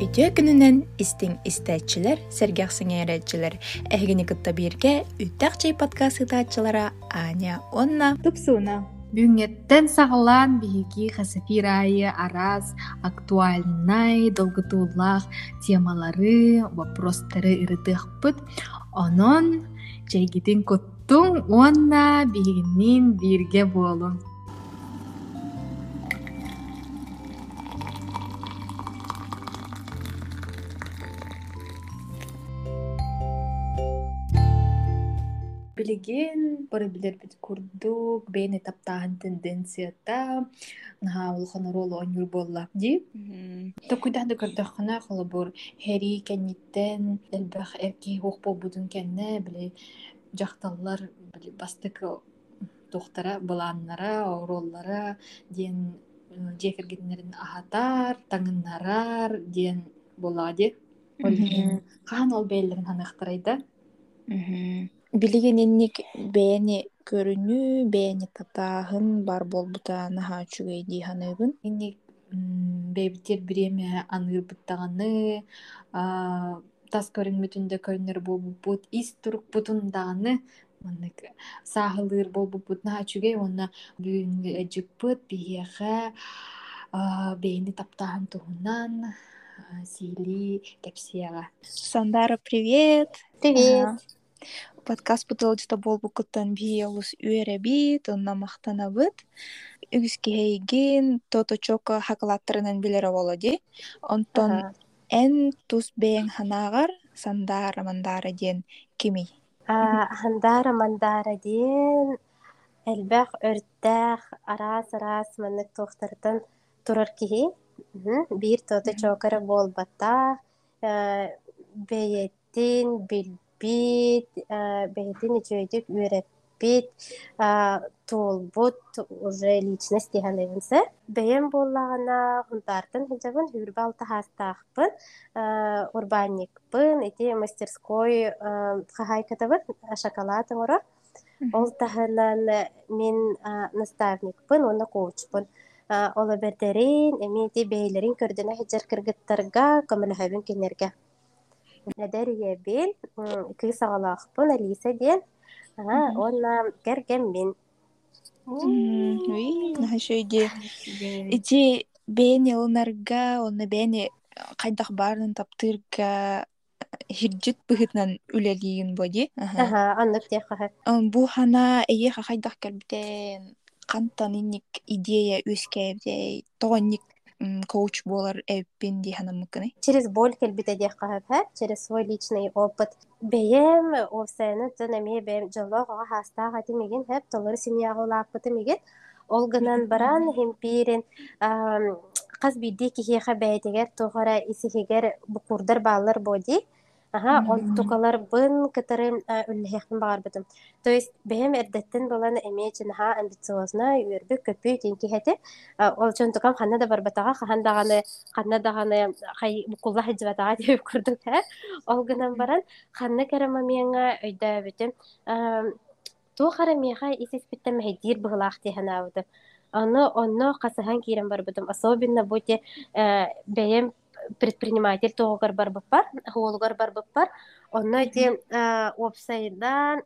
Үтө күнүнен истиң истәчилер, сәргәх кытта бирге үттәк чей подкаст ытаачылара Аня Онна Тупсуна. Бүңеттен сағылан биһиги хасафирайы араз актуальнай долготууллах темалары, вопростары ырытыахпыт. Онон чайгитин коттуң онна биһигинин бирге болун. Билигин бары билербит курдук, таптааһын тенденцията наһаа улахана ролу оñур буолла ди. Токуйдаһды көрдөххүнэ холобур хэри кэнниттен элбэх эрки хуох болбутун кэннэ били дьахталлар били бастык тухтара былааннара ороллара диэн диэкэргитнерин аһатаар таҥыннараар диэн булаа ди. Хаан ол бэйэллэрин ханыахтарайда. Билигин инник бэни көрүнү, бэни татааһын бар болбута наһаа чүгэй диһаныыбын. Инник бэйбитер биреме анырбыттаҕаны, тас көрүнмүтүндө көрүнөр болбуппут, ис турукпутундааны маннык сааһылыыр болбуппут наһаа чүгэй уонна бүгүнгү эдьикпыт биһиэхэ бэйни таптааһын туһунан сиили кэпсиэҕэ. Сандара, привет! Привет! Подкаст бутылжыта болбукуттан бии олус үөрэбит, онна мактанабыт. Киһэйигин тото-чоко хакалаттарынан билере ди. Онтон эн тус бэйэң ханаагар сандара мандара диэн кими? Хандара мандара диэн элбэх өртэх араас араас маннык туохтартан турар киһи биир тото чокара буолбаттаах бэйэттин билбит бэйэтин ичүөйдүк үөрэппит туолбут уже личность диһаныбынса бэйэм буоллаҕана хунтаартан хыдьабын хүрбалта хаастаахпын урбанникпын ити мастерской хаһайкатабын шоколад оҥоро ол таһынан мин наставникпын уонна коучпун олобердерин эми ити бэйэлэрин көрдөнө хыдьар кыргыттарга көмөлөһөбүн кинерге Надариябин кыыс аҕалаахпын Алиса диэн онна кэргэммин Уй, наһа шөйди. Ити бэни ылнарга, онна бэни хайдах баарынан таптыырга хирдьит быһытынан үлэлиин боди. Бу хана эйе хайдах кэлбитэн кантан инник идея үскэбдэй тоҕонник коуч болар эппин диһанаммыккыны. через боль келбите диэхаһа через свой личный опыт бэйэм овсэны тын эми бэйэм жоллоох оҕа хаастаах атимигин хэп толору семьяга улааппытымигин ол гынан баран химпиирин хас бидди киһиэхэ бэйэтигэр тухара исихигэр букурдар бааллар боди Ага, он тукалар бын кытары үллэхин багарбытым. То есть бэм эрдэттен болан эмечин ха амбициозна үөрбү көпү тинки хети. Ол чон тукам ханна да барбатага хахан даганы ханна даганы хай букулла хаджбатага деп курдук ha. Ол гынан баран ханна карама миңа өйдө бүтүм. Ту хара миха исис биттем хедир быгылах тиханабытым. Оны онно касахан кирен барбытым. Особенно бути бэм предприниматель тоогар барбыппар, хуолугар барбыппар. Онно ди вебсайдан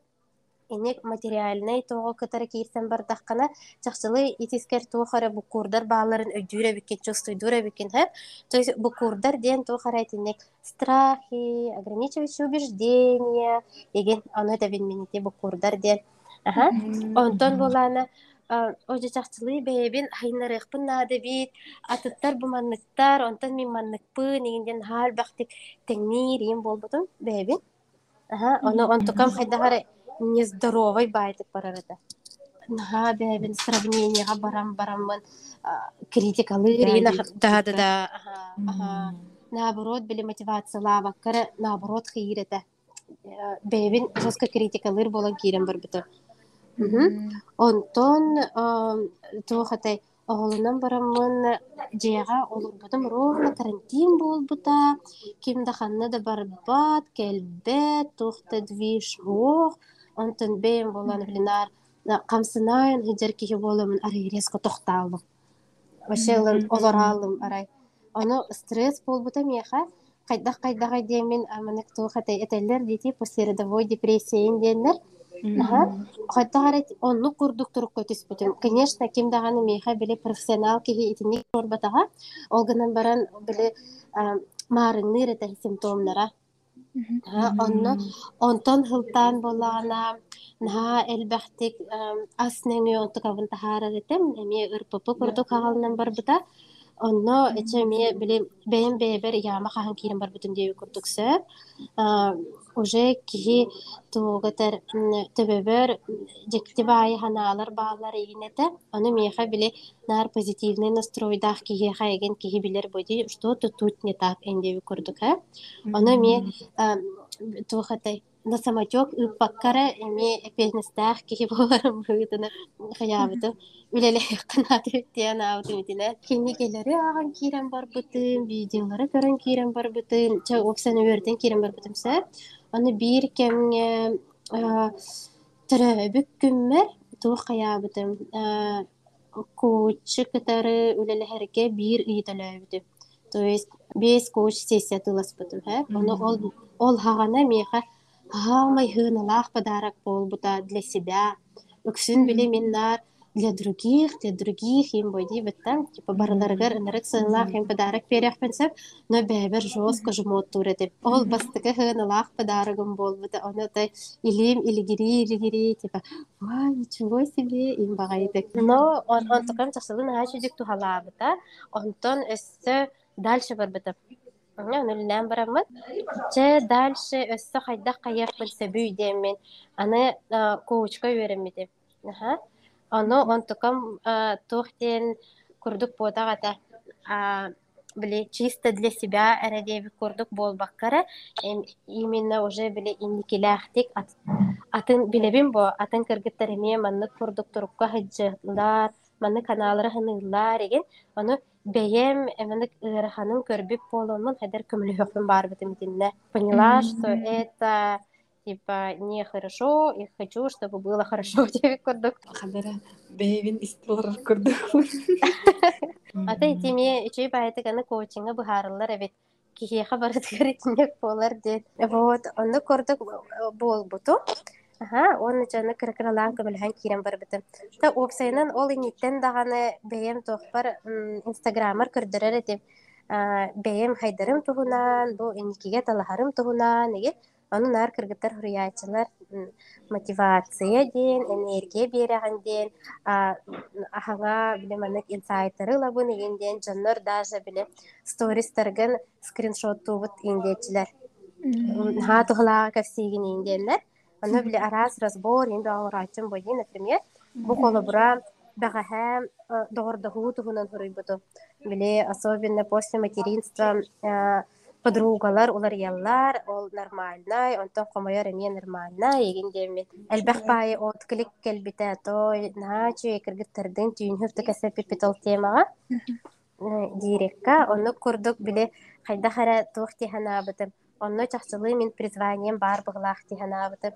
инек материальный тоого кытары киирсен бардахкана чахчылы итискер туохара букурдар бааларын өдүүрэ биккен чувствуйдуура биккен хэп. То есть букурдар диэн туохара тинек страхи ограничивающие убеждения еген оно мините букурдар диэн аха. Онтон булана Оже чахчылы бэйбин хайнарыхпын наады бит. Атыттар буманныктар онтон мин манныкпын игинден хаал бахтик теңнир иим болбутун бэйбин Ага, оно онтукам хайдахары нездоровой байтык барарыда. Наха бэйбин сравнениега барам бараммын. Критикалы рина да наоборот били мотивациялаабаккара наоборот хиирете бэйбин жестко критикалыр болан киирен барбыты Онтон туохатай оголунан бараммын жега олурбутум ровно карантин болбута кимда ханна да барбат келбет тухта движ хуох онтон бэйм болан билинар камсынайын хиджер кихи боломун арай резко тохтаалым Вашелын олоралым арай. Оно стресс болбута меха кайдах кайдага демин аманык туухатай этеллер дити послеродовой депрессия диэннер Хаттахара онну курдук турукка түспүтүм. Конечно, ким даганы меха биле профессионал киһи итини корбатага, олганан баран биле маарынныр эте симптомлара. Онно онтон хылтан болана наха элбахтик ас неңе онтук абын тахара этем, эми ырпыпы курдук хагалынан барбыта. Онно эче ми биле бэм бэбер яма хахан кирен барбытын деби курдук сөп. уже киһи тугатар төбөбөр жектибаайы ханаалар баалар ийинете ону меха биле нар позитивный настройдах киһи хайген киһи билер боди что то тут не так эндеби курдук а ону ме тухатай на самотек ыппаккара эми эпенестах киһи боларым быытына хаябыты үлеле канаты тиэн аабытымитине кинни келери ааган киирен барбытым видеолары көрөн киирен барбытым ча оксан үөрден киирен барбытым сэ Аны биир кемҥе төрөбүк күммер туох каябытым коучы кытары үлелэхерге биир ыйталөбүтүм то есть бес коуч сессия тыласпытым хэ ону ол ол хагана меха хаамай хыыналаах подарок болбута для себя. Өксүн биле миннар для других, для других им бойди беттен, типа барыларгар ынырык сыылах им подарок перех пенсеп, но бәбер жестко деп. Ол бастыка хыналах подарогом бол быта, оны тай илим, илигири, илигири, типа, ой, ничего себе, им багайды. Но он, он тукам часылын онтон өссө дальше быта. Нөллән барамыт. Че дальше өссө хайдах каяк білсе бүйдемен, аны коучка өремедем. Аха. Оно онтукам тухтен курдук потагата били чисто для себя эредеби курдук болбаккара именно уже били инникилахтик атын билебин бо атын кыргыттар эме маннык курдук турукка хаджылар маннык каналары хынылар еген ону бэйем эманык ыраханын көрбүп болонмун хедер көмөлөхүн барбытым динне поняла что это типа не хорошо, и хочу, чтобы было хорошо тебе курдук. Хадара бэйвин истилар курдук. Ата итиме ичей байты ганы коучинга бухарылар эбит. Кихиха барытыгар итинек болар дед. Вот, онны курдук бол Ага, он жаны кыркыралаан көмөлһән кирен барбыты. Та опсайнан ол иниттен даганы бэйем тохпар инстаграмар көрдөрөр этип. Бэйем хайдарым туһунан, бу иникиге талахарым туһунан, неге Ону нар кыргыттар хуруячылар мотивация ден, энергия береген ден, ахаңа биле маннык инсайттары лабын ден, жоннор даже биле стористерген скриншот тубут индечилер. Ха тухлага кафсиген инденлер. Ону биле арас разбор инде аңрачым бойын, например, бу колобура бәғәһәм доғырдығу туһунан хуруйбуту. Биле особенно после материнства подругалар улар яллар ол нормальный онтон комояр эме нормальный еген демет элбэх бай от клик келбите той начу экиргиттердин түйүнүфтү кесеп пипитол темага дирекка онну курдук биле хайда хара туох тиханабытым онно чахчылы мен призванием бар быглаах тиханабытым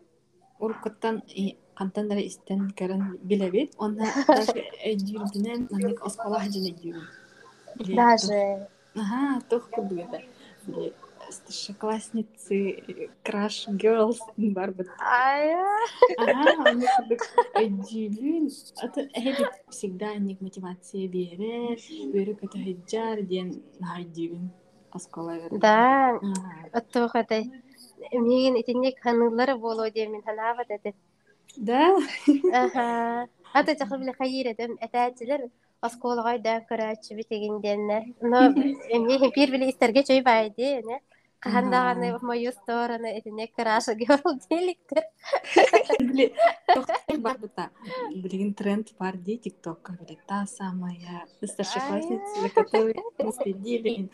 уркуттан кантан дара истен каран билебит онна даже эдюрдинен намек осколах жана эдюрдин даже ага тух курдугада старшеклассницы краш girls бар бит ага дилин это это всегда ник мотивация берер берек это хиджар ден аскала да. Оттох это мен итинник ханылары боло демин ханават это да? Ага. Ата жахы биле хайыр эдем этәчилер осколгай да көрәчү битегинденне но эми бир биле истерге чөй байды не? Кахандаганы в мою сторону этине краша герл деликтер барбыта билген тренд бар ди тиктокка биле та самая старшеклассница которой мы следили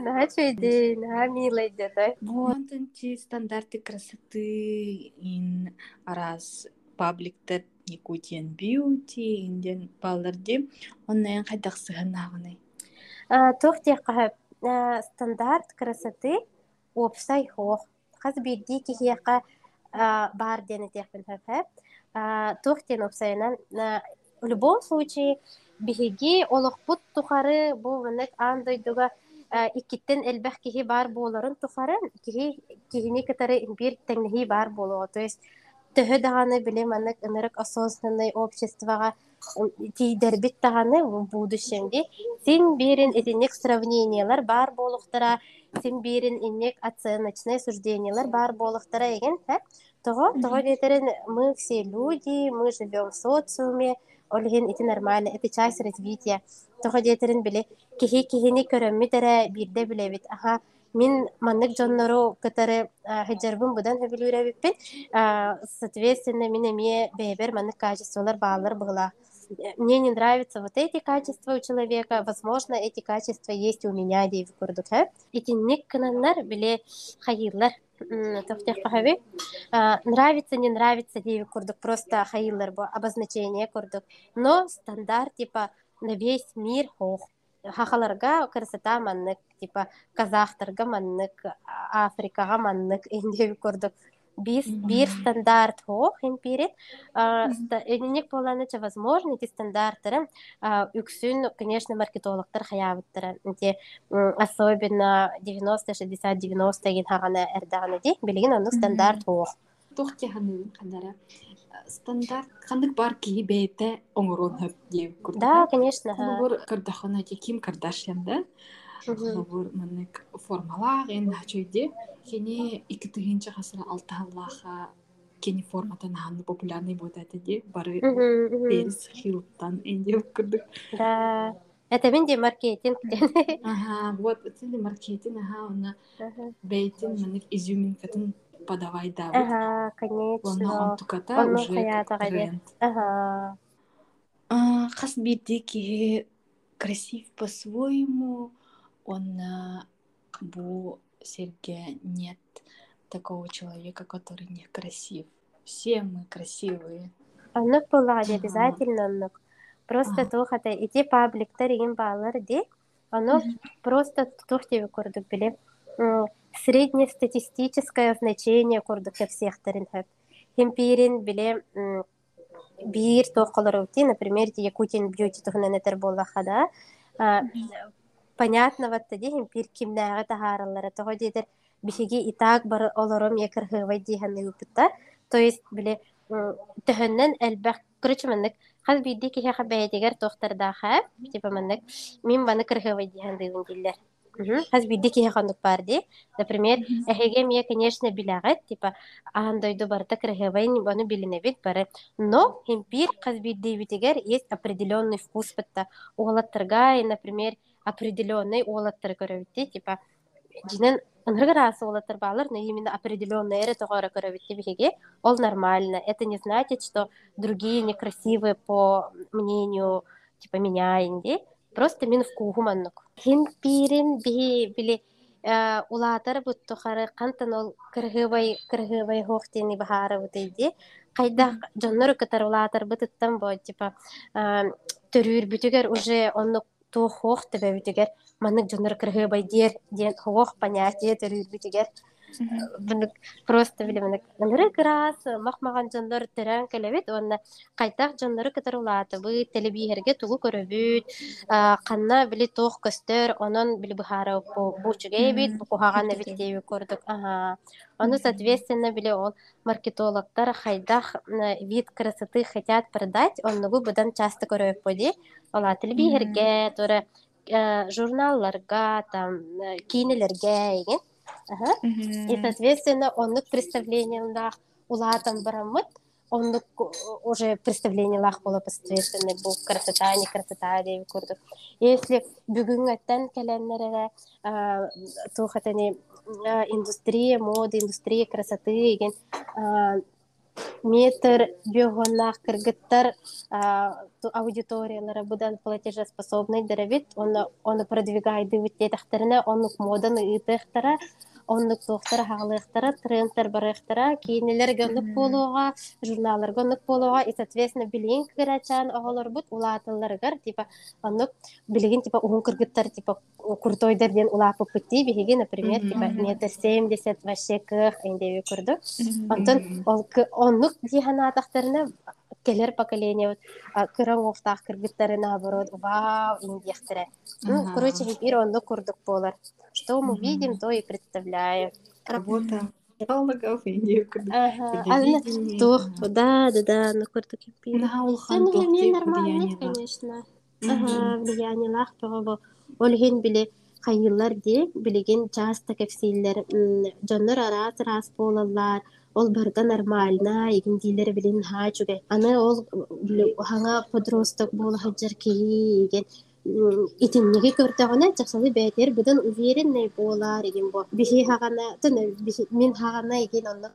начойди на милый деда Вонтанчи стандарты красоты ин арас пабликтер Якутиан Beauty инден балларди оннайын хайдақсыганағынай. Тух тиққа стандарт красоты опсай хох. Хаз бирди кихияқа бар дені тиқпін хэп. Тух тен опсайынан в любом случае биһиги олохпут тухары бу маннык андойдуга иккиттен элбэх киһи бар буоларын тухары киһи киһини кытары бир теңнеһи бар буолуо то есть төһө даҕаны биле маннык ынырык осознанный обществоға тиидербит таҕаны в будущемди син бирин этинник сравнениялар бар буолуктара син бирин иннек оценочные суждениялар бар буолуктара эген того того детерин мы все люди мы живем в социуме олиһин ити нормально это часть развития. Того детерин биле киһи киһини көрөммүтерэ бирде билебит аха мин маннык дьоннору кытары хыджарбын будан хөбүлүүрэбиппин соответственно мин эмие бэйбер маннык качестволар баалар быгыла мне не нравятся вот эти качества у человека, возможно, эти качества есть у меня, дейб курдук, ха? Эти никкананнар биле хайыллар, тофтех пахави. Нравится, не нравится, дейб курдук, просто хайыллар бо обозначение курдук. Но стандарт, типа, на весь мир хох. Хахаларга красота маннык, типа, казахтарга маннык, Африкага маннык, индейб курдук бир, бир стандарт хо хемпирит энек боланыча возможно эти стандарттары үксүн конечно маркетологтар хаябыттар те особенно 90 60 90 ген хагана эрдаганы ди билген ону стандарт хо тух кеханы кандара стандарт кандык бар кии бейте оңорон да конечно ким кардашьян да? Бур маннык формалаах эн хачойде кини икитигинче хасыра алтааллааха кини форматан ханны популярный будет ди. Бары берис хилтан энде кырдык да. Это мен де маркетинг. Ага вот это маркетинг ага она бейтин маннык изюминкатын подавай да ага конечно. Онно онтуката уже тренд. Ага. Хас бирди ки красив по-своему. Он бу Серге нет такого человека, который не красив. Все мы красивые. Оннук была не обязательно оннук. Просто тухата ити пабликтер ин балар ди. Оно просто тух тебе курдук биле. Среднестатистическое значение курдук всех таринхэп. Химпирин биле бир тохолорути, например, Якутин бьюти тухнанетер боллаха да понятно вот тади химпир кимнääгä тахаараллара того дедер бихиги итаак бар олором якыр хывай диһанны упытта то есть биле төһөннен элбэх короче маннык хас бидди киһи хабэйдигер тохтардаха типа маннык мин баны кырхывай диһан дыйын диллер хас бидди киһи хандык бар ди например эһиге мия конечно билягат типа аандойду барта кырхывай баны билинебит бары. Но химпир хас бидди битигер есть определенный вкус бытта уолаттарга например определенный уолаттар көрөбүтти типа жинен ыныргырасы уолаттар баалар но именно определенный эре тогора көрөбүтти бихиге ол нормально. Это не значит что другие некрасивые по мнению типа меня инди. Просто мен вкугуманнук хин пирин бихи били улаатар буттухары кантан ол кыргыбай кыргыбай хоохтени бахары бутыйди кайда жоннор кытар улаатар бытыттан бо типа төрүүр бүтүгер уже оннук туох хоох тэбэбитигер маннык дьоннор кырыгыбай диэр диэн хоох понятие төрүүрбитигер Бынык просто биле мынык ыныры кыраас махмаган дьоннор төрөн келебит онна кайтак дьоннору кытарулааты бы телебиһерге тугу көрөбүт канна били туох көстөр онон били быхара буучугейбит букухаган эбиттееби көрдүк. Ага ону соответственно биле ол маркетологтар хайдах вид красоты хотят продать оннугу будан часто көрөп боди ола телебиһерге тура журналларга там кинелерге еген И, соответственно, оннук представление лах улатам барамыт, оннук уже представление лах было соответственно бу красота, не красота деп көрдүк. Если бүгүн аттан келеннере тухатани индустрия, мода, индустрия красоты деген метр бёгоннах кыргыттар аудиториялары будан платежеспособный деревит, он он продвигает дивитетахтарына, он моданы ытыхтара, оннук туохтара хаалыахтара трендтер барыахтара кийинелер гönнүк болууга журналлар гönнүк болууга и соответственно билигин кырачан оголорбут улаатылларыгар типа оннук билигин типа угун кыргыттар типа биһиги например типа метр семьдесят вообще кых курдук. Онтон ол оннук дииханаатахтарына келер поколение вот кыран уохтаах кыргыттары наоборот. Вау индиехтере ну короче хипир онно курдук болар что мы видим то и представляем. Работа психологов и не ага. Аны тух да да да курдук На тохтик нормально, конечно. Ага, влияние лах. Олген биле хайыллар де билеген часто кефсиллер жоннор арас рас болалар. Ол барга нормально, игин дилер билин ха чуге. Аны ол хаңа подросток бол хаджар ки иген итиннеге көртөгөнө жаксалы бетер биден уверенный болар иген бо. Бихи хагана, мен хагана иген онно.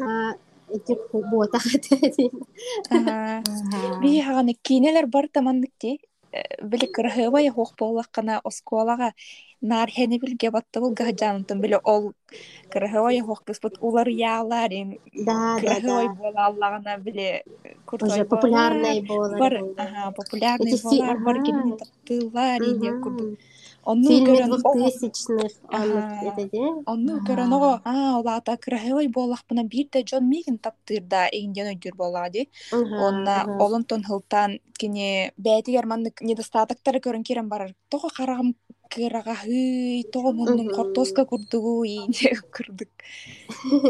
А, эти бота хатедин. Ага. Ага. Би хаганы кинелер бар таманныкти. Били кырхыва я хох боллаккана осколага нар хени билге баттыбыл гахжанытын били ол кырхыва я хох кыспыт улар яаларин Да, да, кырхыва да. бола аллагана били Уже популярный болар. бар иген, да. ага популярный Эти фи- болар бар ага. кимни таптылар ине Мгм. Курдук онну Фильмы көрөн ого двухтысячных, Ага. это де? онну Ага. көрөн ого а олата кырхыва боллакпына бир да жон мигин таптырда эйинден өйдүр болаа ди Ага, Онна олонтон хылтан кини бәтигер маннык недостатоктары көрөн кирен барар. Того карагам кырагаһый, того муннун кортоска курдугу ийне курдук.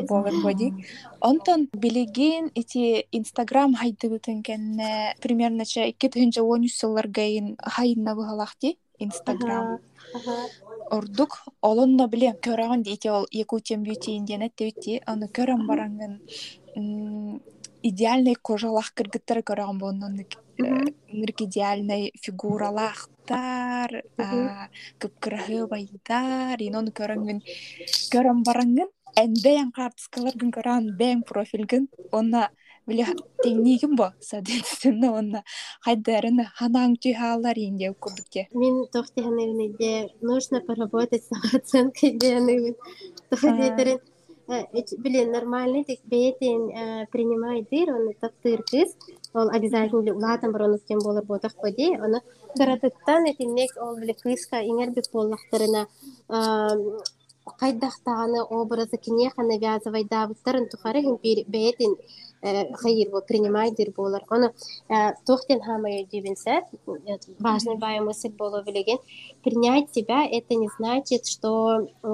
Болар боди. Онтон билеген ити Инстаграм хайдыбытын кенне примерно ча 2013 сылларгайын хайынна Инстаграм. Ордук олонно биле көрөгөн дейти ол Якутиан Beauty Indian эттебити. Аны көрөн бараңын идеальный кожалах кыргыттары көрөгөн Мгм. нырк идеальный фигуралахтар, Мгм. кыпкырахы байдар, инону көрөнгүн көрөн бараңын энбеян картыскаларгын көрөн бэң профилгин онна биле теңнигин бо? Соответственно онна хайдарына ханаң түйхаалар инде курдукке. Мин тохтиханы де нужно поработать с самооценкой де Ага. Тохтиханы Блин, нормальный тик бетин э, принимай дыр, он таптыр кыз, ол обязательно улатан баронук тем болар ботах поди, оны кыратыттан этиннек ол биле кыска иңер бит боллахтарына кайдахтаганы образы кинеха навязывай дабыттарын тухары хин бир бетин хайыр бол принимай дыр болар. Оны тохтен хамай дибинсе, важный бая мысль было билеген, принять себя это не значит, что э,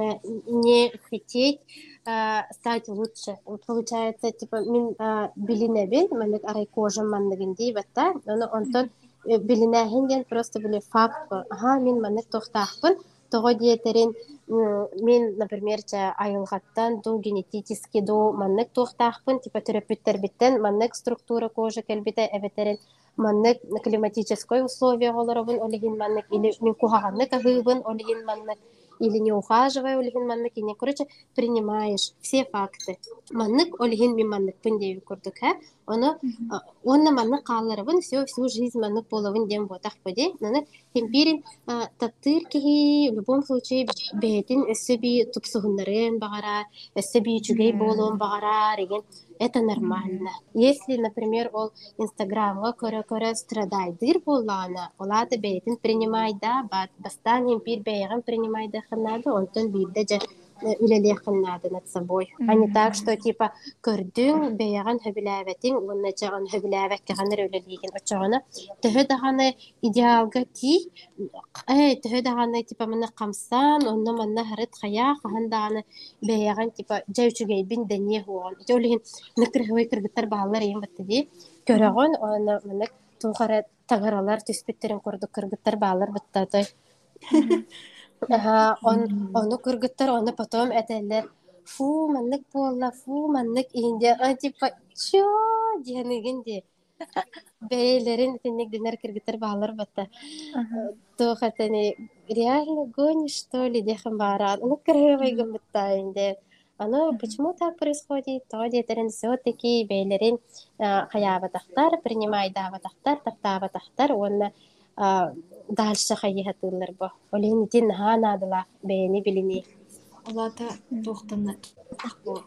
не хотеть э, стать лучше. Вот получается, типа, мин билине бил, маннык арай кожа манныгын дейбатта, оны онтон э, билине хинген просто били факт бол. Ага, мин маннык тохтахпын, того диетерин м, мен, например, айылгаттан ду генетически ду маннык тохтахпын, типа терапевттер биттен маннык структура кожи келбите эбетерин маннык климатическое условие олоробун олигин маннык или мен кухаганнык агыбын олигин маннык или не ухаживая олигин маннык ине короче принимаешь все факты. Маннык олигин мен маннык пындеви курдук ха оно а, онна маннык кааларыбын все всю жизнь маннык боловын дем ботах поди. Наны темпирин таптыр кихи в любом случае бетин өссөби тупсугуннарын багара өссөби чугей болуун багара деген это нормально. Если, например, ол Инстаграмга көрө-көрө страдайдыр боллана, олады бейтин принимай да, бастан им пир бейган принимай да ханнады, онтон бирде же үлеле ханнады над собой. А не так, что типа көрдүң бейган хөбүләбетин, онна же он хөбүләбек кегенер үлелеген очогона, төһө даганы идеалга ти, э, төһө даганы типа мына камсан, онна манна харыт хая, хахан даганы бейган типа жеүчүгей бин дене хуон. Жолин никтер хавай кыргыттар баалар юм баттыди. Көрөгөн оны мынык тухара тагыралар түспүттерин курдук кыргыттар баалар баттаты. Он оны кыргыттар оны потом этелер фу маннык болла фу маннык инде а типа чо дияныгин де бейлерин тенник динер кыргыттар баалар батта тухатани реально гонишь что ли дехан бара ну кыргывай гымбытта инде Оно почему так происходит? То детерин хаябатахтар, принимай даватахтар, таптаватахтар, онна а, дальше хайыхатылар бо. Олин тин ханадыла бейни билини. Олата тухтан акбо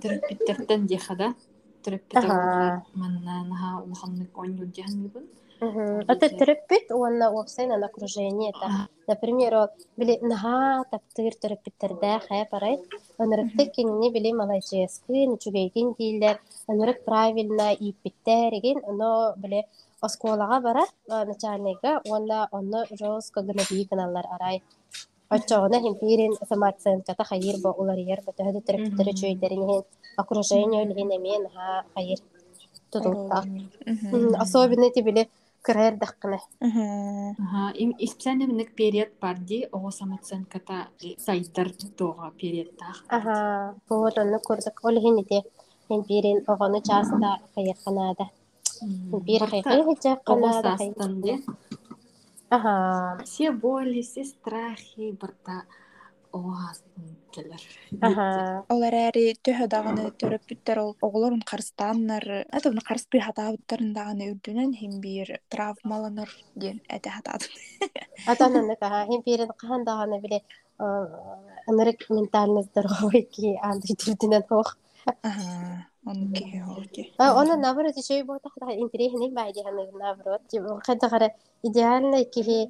терапевттерден дехада терапевт Ага. манна наха улханнык оню деханыбын. Это терапевт, он на на окружение. Это, например, били наха таптыр терапевттерде хая парай. Онырыктык кинини били малайческын, үчүгейгин дииллер, онырык правильно иппиттеригин, оно биле осколага барар начальника, онна онно жестко гына бии каналлар арай. Оччоғына химпирин самооценката хайыр бо улар ер бо төһөдө терапевтері чөйдерин окружение үлген эмен ха хайыр тутулта. Особенно тибили кырайыр даққына. Ага, им испсянемник период барди, ого самооценката сайдар тоға периодтах. Ага, вот онны курдук. Ол хинити химпирин оғону часта хайыр канада. Хиджак Ого канада. састан де. Ага, Все боли, все страхи, ага. Олар әри төһө дағаны төрөппүттер ол оголорун карстаннар, это уны карсты хатаабыттарын дағаны үрдүнен хим бир травмаланыр ден әте хатаады. Атананнык, ага, химпирин кахандаганы биле анырык ментальный здоровойки анды түрдүнен хох. Ага, он ке хоки. А, она наоборот еще и вот так интересный байди ханы наоборот. Хотя гара идеально кихи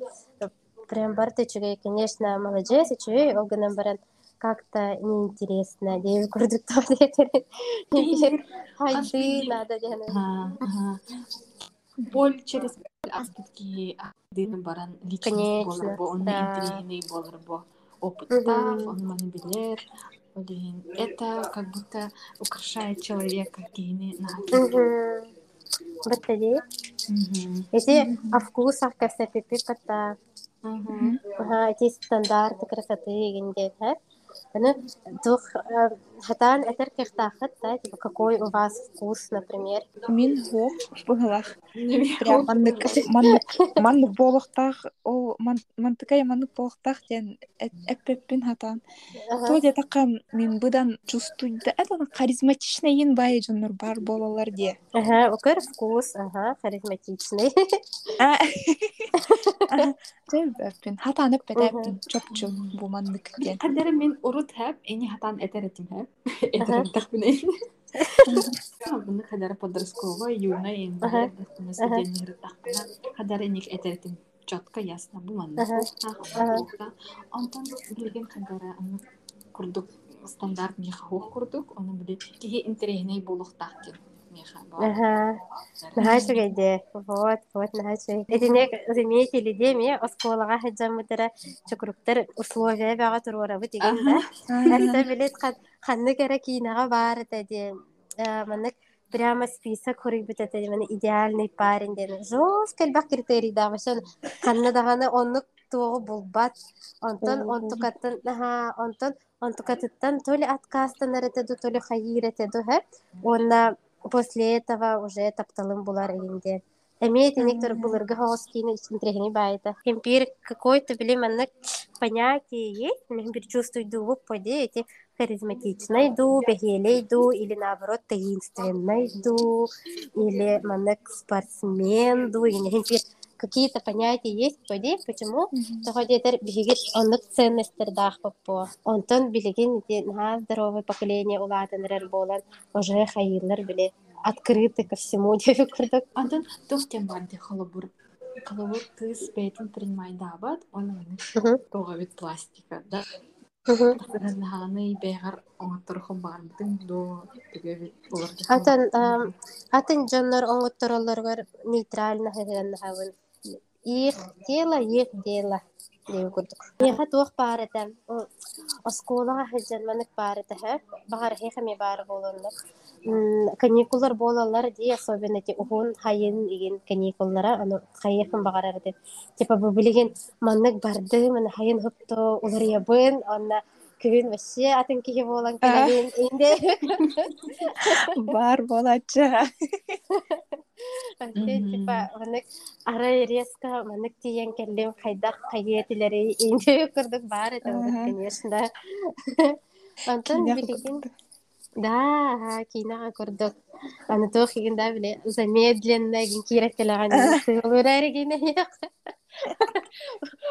прям бартычуга, конечно, молодец, и чуй, огнем баран как-то неинтересно, деви курдук Хайды надо деханы. Ага, ага. Боль через аспектки дыны баран личность Конечно, болар бо, он да. интересный болар бо. Опыттав, он маны билер. Блин, это как будто украшает человека кейни на. Баттади. Эти о вкусах красоты пипата. Ага, эти стандарты красоты гендет, Ну, дух, хатан этер кехтахат, да, типа, какой у вас вкус, например. Мин хох быһылах. Прям маннык маннык маннык болохтах о ман мантыкай маннык болохтах ден эппеппин хатан. То де такам мин быдан чувствуйда это харизматичный бай жоннор бар болалар де. Ага, укр вкус, ага, харизматичный. А. Эппеппин хатан эппеппин чопчу бу маннык ден. Кадер мен урут хэп, эни хатан этеретим хэп. Этеретах бинен. Bunu kadar подростковая, юная, Ага. инде, студент тахтана, кадар эник этеретим четко ясно буланды. Ага. Ага. Антон билген кадара аны курдук стандарт меха хук курдук, оны биле кихи интерегней булуктак кен меха бар. Ага. Нахайшуга де. Вот, вот, нахайшуга. Эдинек, заметьте ли де, мне осколага хаджам мутара чукруктар условия бага туруора бу деген да. Әсә билет ханны кәрә кинага бар тәди. Маннык прямо список хорый бит тәди менә идеальный парень ден. Жос кәлбәк критерий да башын ханны даганы онлык тугы булбат. Онтон онтукатын ха онтон онтукаттан толи откастан эрете толи хайыр этеду һә. Онна после этого уже тапталым булар инде. Имеет некоторые булырга хаоскины интерегни байта. Импир какой-то, блин, маннык понятие есть, мен бир чувствую ду поде эти харизматичный ду, бегелей ду, или наоборот таинственный ду, или маннык спортсмен ду, или импир какие-то понятия есть поде, почему? Того дедер бигит оннык ценностер дах попо. Онтон билеген эти на здоровое поколение улатынрер болан, уже хайырлар биле открыты ко всему, деп курдук. Антон тохтем барди халабур. Халабур тыс бейтин принимай дабат, Мгм. тога вид пластика, да. Атын атын жоннор оңоттороллоргор нейтрально хаган хавын. Их дело, их дело. Деп курдук. Яха туох барата. Осколага хаджан манык барата ха. Багар хеха болалар ди особенно ти ухун. Типа бу мен хайын улар ябын күн вообще атын кихи болан келеген инде. Бар болача. Типа, маннык арай резко маннык тиен келлем хайдах хайетилери инде курдук бар это вот, Ага. конечно. Антон Кинеха билеген да, ага, кинага курдук. Аны тох да биле замедленно сылурары гине як.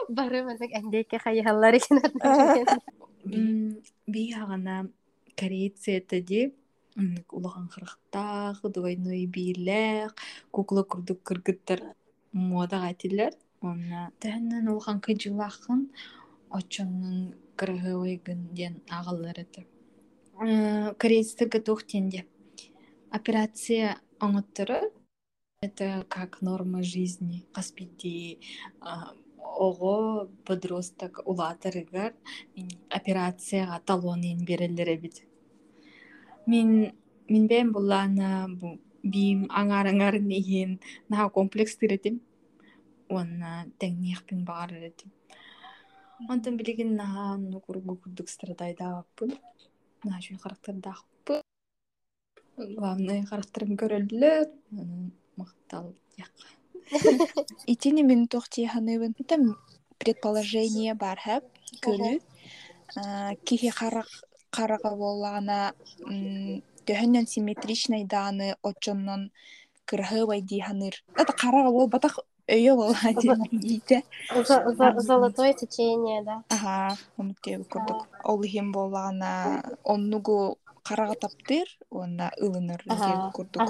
Бары маннык андеке хайхаллары гин. Би ягана корейцы это ди улахан хырыктах, двойной бийлек, кукла курдук кыргыттар мода гатилер. Онна тәннен улахан кыжылахын очонун кыргыбыгын ден агалар это. корейстыгы тухтенде операция оңоттөрө это как норма жизни каспити ого подросток улаатарыгар операцияга талонын берелер эбит мин мин бэм буллаана бу биим аңар аңар иһин наха комплекс тиретим. Уонна теңниэхпин баар эретим. Онтон билигин наха ну кургу курдук страдайдааппын наха чуй характардаахпы главное характерым көрөллөр мактал яка. Итини мин тохтиеханыбын там предположение бар хэп көлү. Кихи харак карага боллаана төһөннөн симметричный дааны очоннон кырһыбай дииханыр это карага бол батах өйө болла диите Золотое течение, да. ага умуттеби курдук ол ихим боллаана оннугу карага таптыр уонна ылыныр курдук.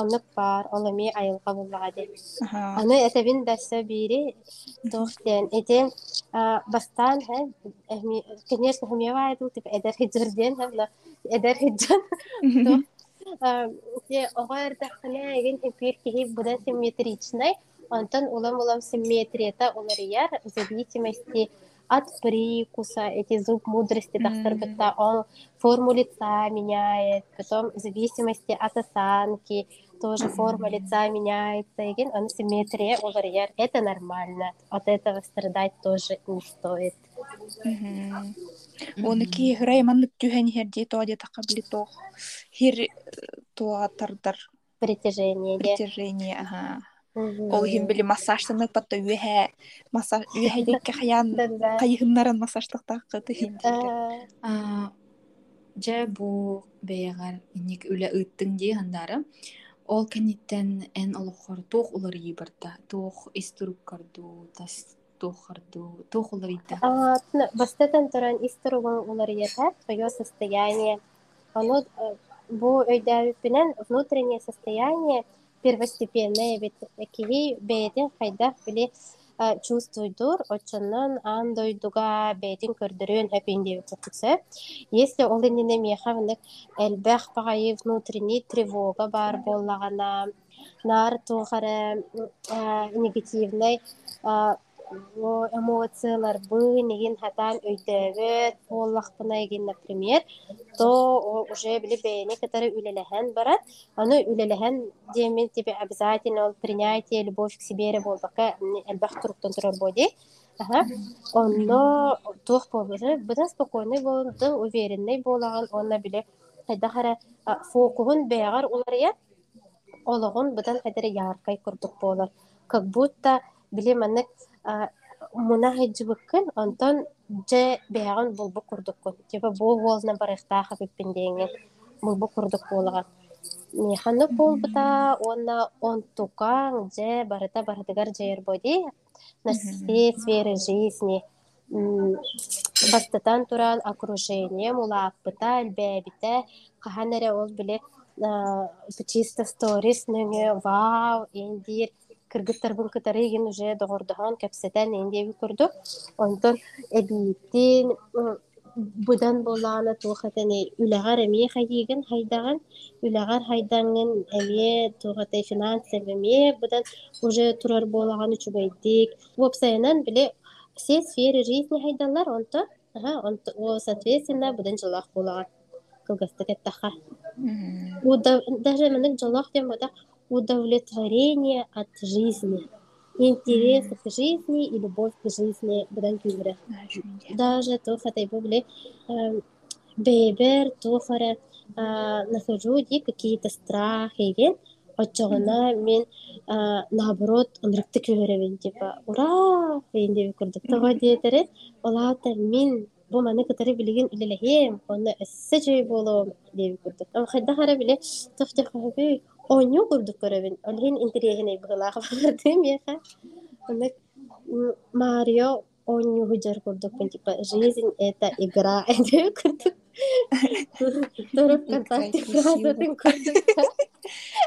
Оннук бар, ол эми айылга буллага ди. ага Аны этебин дасса бири тохтен этен бастан конечно хумева айду тип эдер хиджерден на эдер хиджан те огар дахна эген эпир кихи будан симметричный онтон улам улам симметрията оларияр в зависимости от прикуса, эти зуб мудрости, тахтарбытта, он форму лица меняет, потом в зависимости от осанки, тоже форма лица меняется, и он симметрия оларияр. Это нормально, от этого страдать тоже не стоит. Оны ки хырай маннык түһэн херди тоаде такабли тох хир туа тардар Притяжение, притяжение ага. ол хим били массажтаны патта үһэ массаж үһэ декке хаян Да-да. кайыһыннарын массажтактакка тыһин Аа, жа бу бэйэгэр инник үлэ ыттың дии хандары ол кенниттен эн олохор туох улар барда туох истуруккарду тас туохарду туох улар ийда А, тна- бастатан туран исторгун улар ята, твое состояние. Оно, э, бу өйдәбипинен внутреннее состояние первостепенное, ведь киви бейтин хайдах били чувствуйдур, очоннан ан дойдуга бейтин көрдөрүн хэпинди кутукса. Если ол инне мехавнык элбэх пагайы внутренний тревога бар боллагана, нар тухары негативный эмоциялар бы неген хатан өйдөбөт боллахпына еген например то уже били бейни катары үлелеһен барат. Аны үлелеһен демен тебе обязательно ол принятие любовь к себе болбака элбах туруктан турар боди Ага. Онно тух болбары быдан спокойный болдың уверенный болаган онна биле хайдахара фокугун бэягар уларыя ологун быдан хайдары яркай курдук болар. Как будто биле маннык муна хайджыбыккын онтон же бэяган булбу курдуккун типа бу волна барыхтааха биппиндееңе булбу курдук буолаган механнык болбута онна онтукаң же барыта барытыгар жер боди на все сферы жизни. Бастатан туран окружение мулааппыта элбээбите каханере ол биле чисто сторис нөңө вау эндир кыргыттарбын кытары еген уже доғордоһон кэпсэтэн эндиэби курдук онтон эбииттин будан болаана туухатани үлэҕар эмиэ хайыыгын хайдаган үлэҕар хайдаңын эмиэ туухатай финансов эмиэ будан уже турар буолаган учубайдык уопсайынан биле все сферы жизни хайдаллар онто ага онто о соответственно будан жылах буолаган кылгастык эттаха Удов- даже мынык жолох тем бода удовлетворение от жизни интерес к жизни и любовь к жизни будан күйбүрэ даже тухатай бубле бейбер тухара нахожу ди какие-то страхи ген очоғына мен наоборот ынрыкты көрөбүн типа ура! Эндеби курдук того диэтере олаата мен бу маны кытары билигин үлелехем онна эссе жөй болом деби курдук хайда хара биле тофте хабы оню курдук көрөбүн олхин интерьехине быгылаах барды меха онна м, марио оню худжар курдукпун типа жизнь это игра деби курдук туруп контакте Играй красиво. фразатын курдук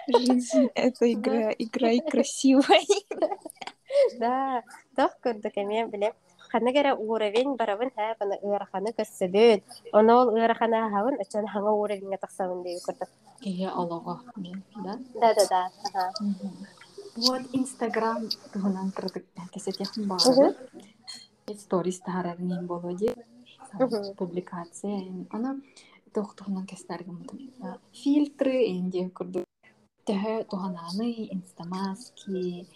Жизнь — это игра, играй красиво. Да, тох курдук эме биле ханагара уровень барабын ха бана ыраханы көссөбүн оны ол ырахана хабын өчөн хаңа уровеньге таксабын деп көрдүк кеге олого да да да да ага. вот инстаграм туһунан кырдык кесетехин баары сторис таарарнин болоди публикация аны тохтуһунан кестерген фильтры энди курду төһө туханааны инстамаски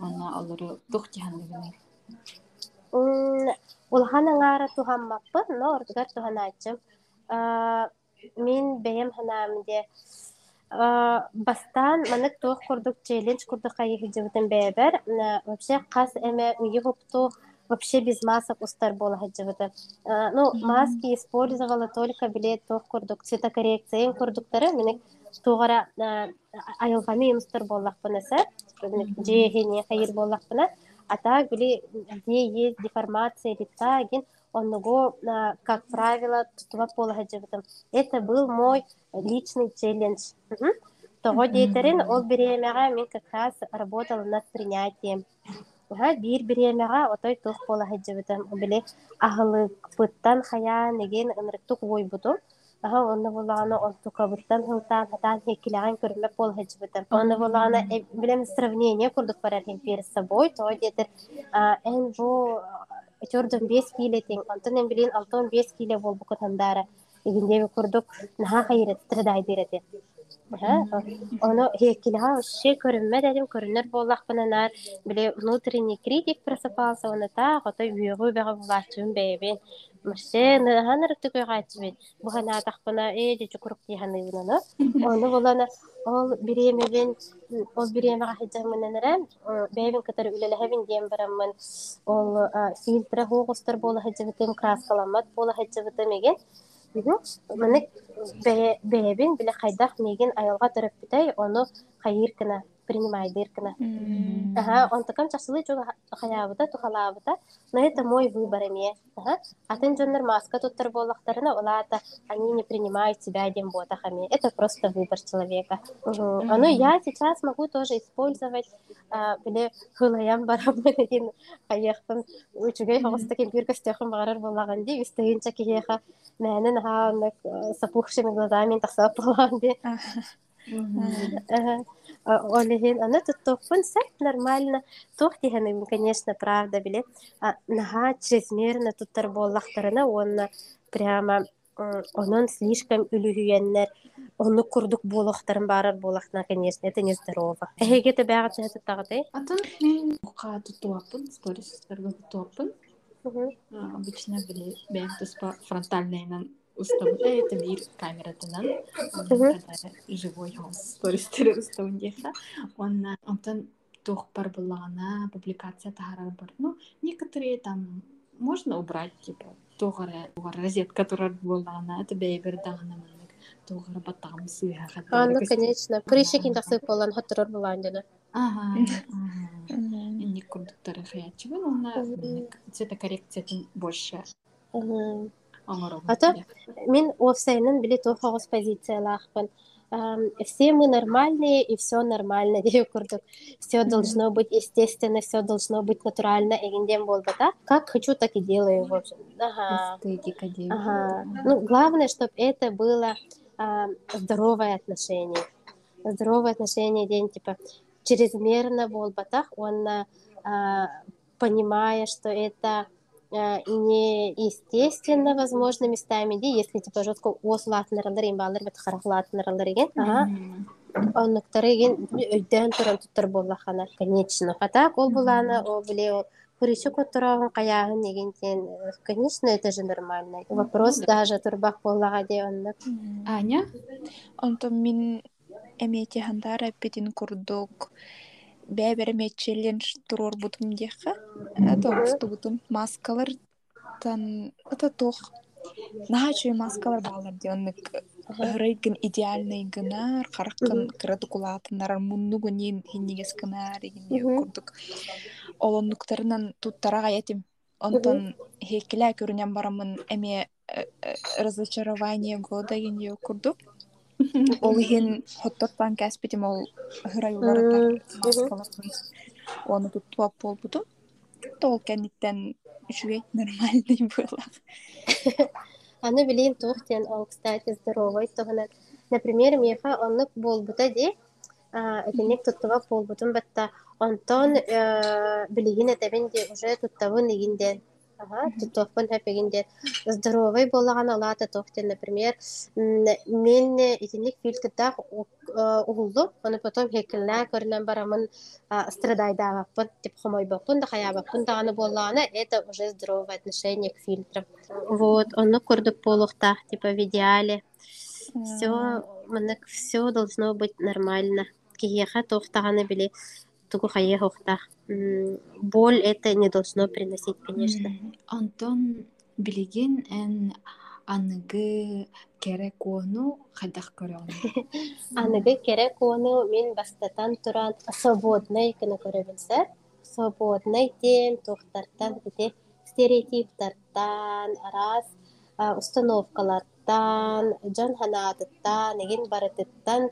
ана олору тух тиһанныгыны М, улахан аңаара тухаммаппын но ордугар туханаачым Аа, мин бэйэм ханаамде бастан манык туох курдук челлендж курдук хайыхыджыбытын бэбэр На, вообще кас эме уйугупту вообще без масок устар бола хаджыбыты ну маски использовала только билет туох курдук цветокоррекция курдуктары миник тугара айылгами юмстар боллахпына сэ жеехине хайыр боллахпына а так били где есть деформация лица ген онного а, как правило тутуба пола хаджыбытым это был мой личный челлендж. Мгм. того дейтерин ол биремега мен как раз работала над принятием. Ага, бир биремега отой тух пола хаджыбытым биле ахылыкпыттан хаян еген ынырыктук ойбутум Ага, онно булагана онтукабыттан хылтан хатан хекилеген көрмөк бол хаджыбытым онно булагана э, билем сравнение курдук барар хем перед собой то детер эн бу чордон бес киле тең онтон эн билин алтон бес киле болбу котандара игиндеби курдук наха хайрет тырдайдырете Оно хекилها вообще көрүнмө дедим көрүнөр боллакпынанар биле внутренний критик просыпался оны та готой үйөгү бега булачын бэбин вообще наханырыкты койгачыбын бухана тахпына э дечи курук тиханыбынаны оны болана ол биремебин ол биремега хиджамынанара бэбин кытары үлелехебин дием бараммын ол фильтра хугустар бола хиджабытым краскаламат бола хиджабытым эген Мынык биле хайдах меген айылга төрөп битей, оны хайыр кына принимайдыр кына. Ага, он такам часылы чога хаябыта, тухалабыта, но это мой выбор име. Ага, атын жоннор маска туттар боллактарына олата, они не принимают себя дем бота хами. Это просто выбор человека. Мгм. А, Ну, я сейчас могу тоже использовать а, биле хылаян барамын един хаяхтан үчүгэй хогоста кемпир костехын багарар боллаган ди үстегинче киеха мәнен хаанык сапухшими глазами тахсап болған ди Олехин, она тут тохпун сайт нормально. Тох тиханым, конечно, правда, биле. А, Нага чрезмерно тут торболлахтарына, он прямо онон слишком үлүһүйеннер онну курдук болохтарын барар болохна конечно это нездорово. Эһеге те бага чехет тагытай атын мен ука тутуаппын стористерге тутуаппын А, обычно бэм туспа фронтальныйнан устабын э, это бир камератынан Мгм. когда живой холс стористер устабын диэха онна онтон тух бар буллагана публикация тахарар бар ну некоторые там можно убрать типа тугара тугара розетка турар буллагана это бэйбер дагана маннык тугара баттагам сыйха а ну конечно. Прыщик интаксып болан хоттурор булан дена ага ага. Инник курдуктары хаячыбын онна Мгм. цветокоррекциятын больше. Мгм. оңором Ата, Мен овсайнын биле тохогус позициялахпын. Ам, Все мы нормальные и все нормально деп курдук. Все должно быть естественно, все должно быть натурально. Эгенден болбата. Как хочу, так и делаю. В общем. Ага. эстетика Ага. Ну, главное, чтобы это было а, здоровое отношение. Здоровое отношение день, типа, чрезмерно болбатах, он, а, понимая, что это неестественно, возможно, местами, де, если, типа, жестко ослатныралар, имбалар, бит харахлатныралар, еген. Ага. Оннуктары еген өйдөн туран туттар боллахана, конечно. А так, ол буланы, ол биле, ол Куричу которого каяһын негентен, конечно, это же нормально. Вопрос даже турбах боллага де оннук. аня Онтон мин эмете хандар эппитин курдук бэбереме челлендж турор бутум диэхэ тоосту бутум маскалар тан это тох. Нахачуй маскалар баалар ди оннык ырыйгын идеальный гынар хараккын кырады кулаатыннар муннугу нин хиннигес гынар Мгм. курдук. Олоннуктарынан туттарага ятим онтон хекиле көрүнен барамын эме э, э, разочарование года гин курдук. ол иһин хоттоттан кәспитим ол маскаларын оны туттуап болбутум ол кәниттен үчүгей нормальный было аны билин тухтен ол кстати здоровый тогунан например меха оннук болбута ди этинник туттуба болбутун батта онтон э, билигин этебин ди уже туттабын игинден тутуохпун хэппигинде здоровый боллаган алаата тохтен например мен итинник фильтрдах угулду. Оны потом хекилнаа көрүнөн барамын страдайдаабаппын тип хомойбаппын да хаябаппын даганы боллагана это уже здоровое отношение к фильтрам. Вот оны курдук болуктах типа в идеале. Все все должно быть нормально. Киеха тохтаганы били тугу хайе хохтах боль это не должно приносить, конечно. Антон билигин эн аныгы керек ону хайдах көрөм. Аныгы керек ону мен бастатан туран свободный кыны көрөбүлсө, свободный тем тохтартан бите стереотиптартан, раз установкалардан, жан ханаатыттан, эгин барытыттан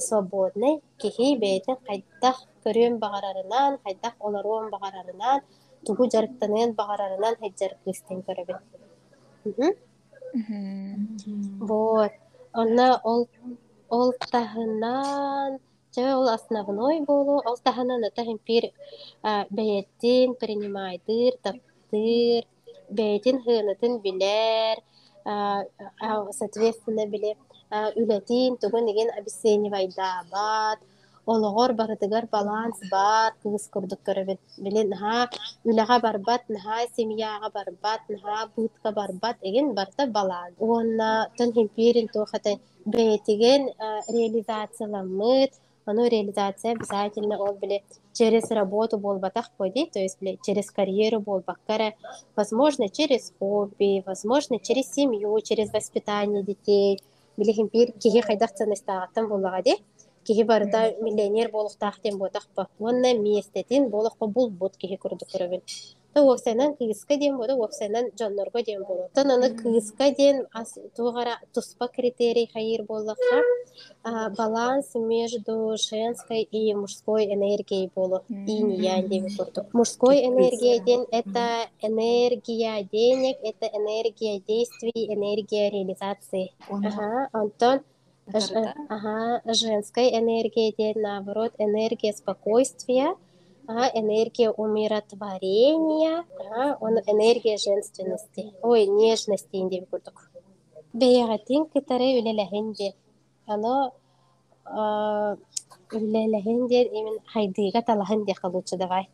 свободный кихи бейтин хайдах көрүөн бағарарынан хайдах олоруон бағарарынан тугу жарыктанын бағарарынан хайджарыктыстен көрөбүн вот. Онна ол ол тахынан же ол основной болу ол тахынан это пир бэйеттин принимайдыр таптыр бэйетин хыынытын билер соответственно биле үлетин тугу неген обесценивайдаабат олоҕор барытыгар баланс бар кыыс курдук көрөбүт. Билин наха үлэҕэ барбат наха семьяға барбат наха быытка барбат эген барта баланс уонна тон химпирин туохата бэйэтиген реализацияламыт ону реализация обязательно ол биле через работу болбатах пойди то есть биле через карьеру болбаккара. Возможно через хобби возможно через семью через воспитание детей. Биле химпир киһи хайдах ценностаагаттан буллага ди. Киһи барыта миллионер болохтаах тем ботахпа уонна миестетин болохпа булбут киһи курдук көрөбүн. Та уоксайнан кыыска диэн бода уоксайнан дьоннорго диэн болу тон аны кыыска диэн тугара туспа критерий хайыр боллакка баланс между женской и мужской энергией болу янь деби курдук мужской энергия ден это энергия денег это энергия действий энергия реализации. Антон Ага, женской энергия идет наоборот, энергия спокойствия, ага, энергия умиротворения, ага, он энергия женственности, ой, нежности инде бикурдук. Бейгатин китаре үлелехенде, ано үлелехенде именно хайдыга талахенде калучу давай.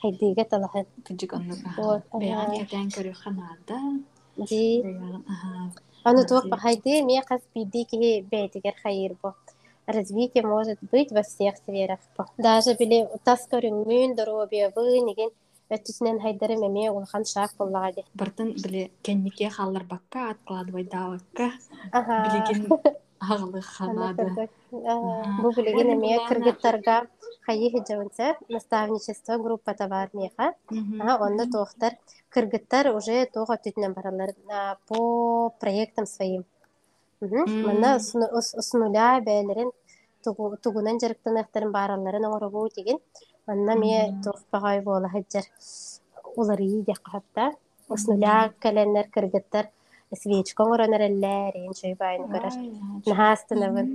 Хайдыга талахен. Кыжык оннуга. Бейгат кетен көрү ханада. Ди. Оно туох бахайды мне кас биди ки бейтигер хайыр бо. Развитие может быть во всех сферах. Даже били тас көрүңмүн доробия вы неген өттүсүнен хайдары меме улхан шак боллагади. Бартын биле кеннике халлар бакка откладывай давакка. Билеген Бу кыргыттарга хиджабынса наставничество группа товарнеха. Ага, онда туохтар кыргыттар уже тоға түтінен баралар по проектам своим. Мына с нуля бәлерин тугунан жарыктанактарын бараларын оңорогу деген. Манна ме тоқпагай бола хаджар. Улар ии де кахатта. С нуля каленнер кыргыттар свечка оңоронар элләрин чөй байын көрөр. Нахастанабын.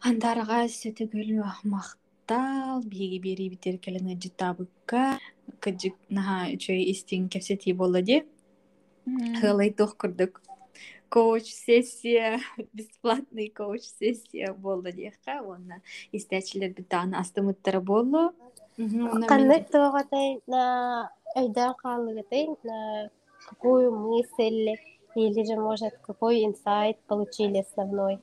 Андарга сөтөгүл мах тал биги бери битер келене житабыкка кыжык наха үчөй истин кепсети болла ди хылай тух курдук. Коуч сессия бесплатный коуч сессия болду диэхка уонна истечилер битааны астымыттара боллу кандай өйдөөн хаалыгытай на какую мысль или же может какой инсайт получили основной?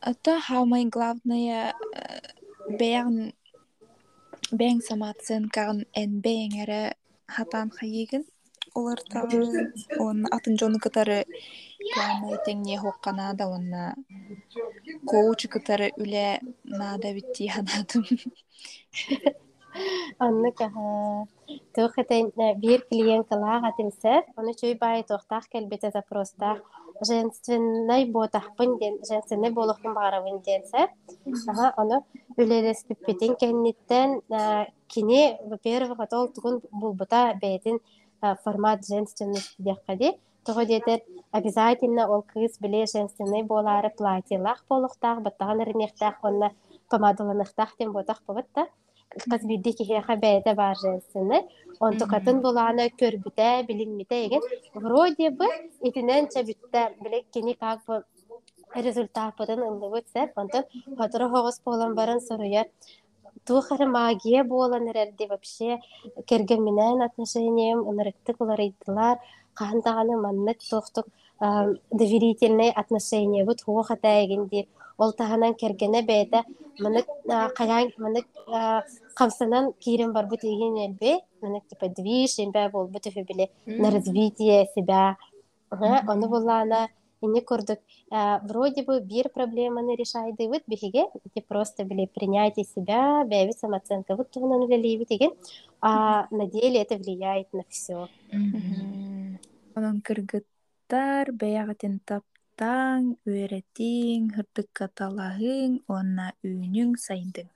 Это самое главное бэйэн бэйэн самаатсын каган эн бэйэнгэрэ хатан хайыгын оларта он атын жону кытары плана теңне хоккана да онна коуч кытары үле нада битти ханатым Онны каха тохетен бир оны чөй бай тохтах келбете запростах женственный ботахпын ден женственный болохпун баарабын денсе ага ону үлелеспиппитин кенниттен кини во-первых отол тугун формат женственности диэхкади того диэтер обязательно ол кыыс биле женственный кыз бидди кихиэха бэйэтэ баар женственный онту катын булаана көрбүтэ билинмите эген вроде бы итинен чабитте биле кини как бы результат бытын ыллыбыт сэр онтон хотура хогос болан барын соруяр тухары магия болан эрерди вообще кергеминен отношением ынырыктык уларыйдылар каандаганы маннык тохтук доверительный отношение бут хуохата эгинди ол таһанан кергене бээтэ манык каян манык камсанан кирен барбыт иген элбе манык типа движ эмбэ болбут үфү биле на развитие себя ону буллаана ини курдук вроде бы бир проблеманы решайдыбыт биһиге ити просто биле принятие себя бэби самооценка вот тугунан үлелейбит деген а на деле это влияет на все Онон кыргыттар бэйэҕитин таптаң, үөретиң, хырдыкка талаһыың, уонна үүнүң сайдыҥ.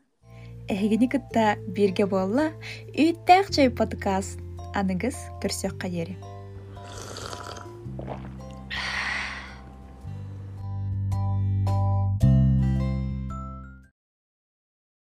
Эһигини кытта буолла, үүttäэх чөй подкаст. Аныгыс көрсөкка диэри.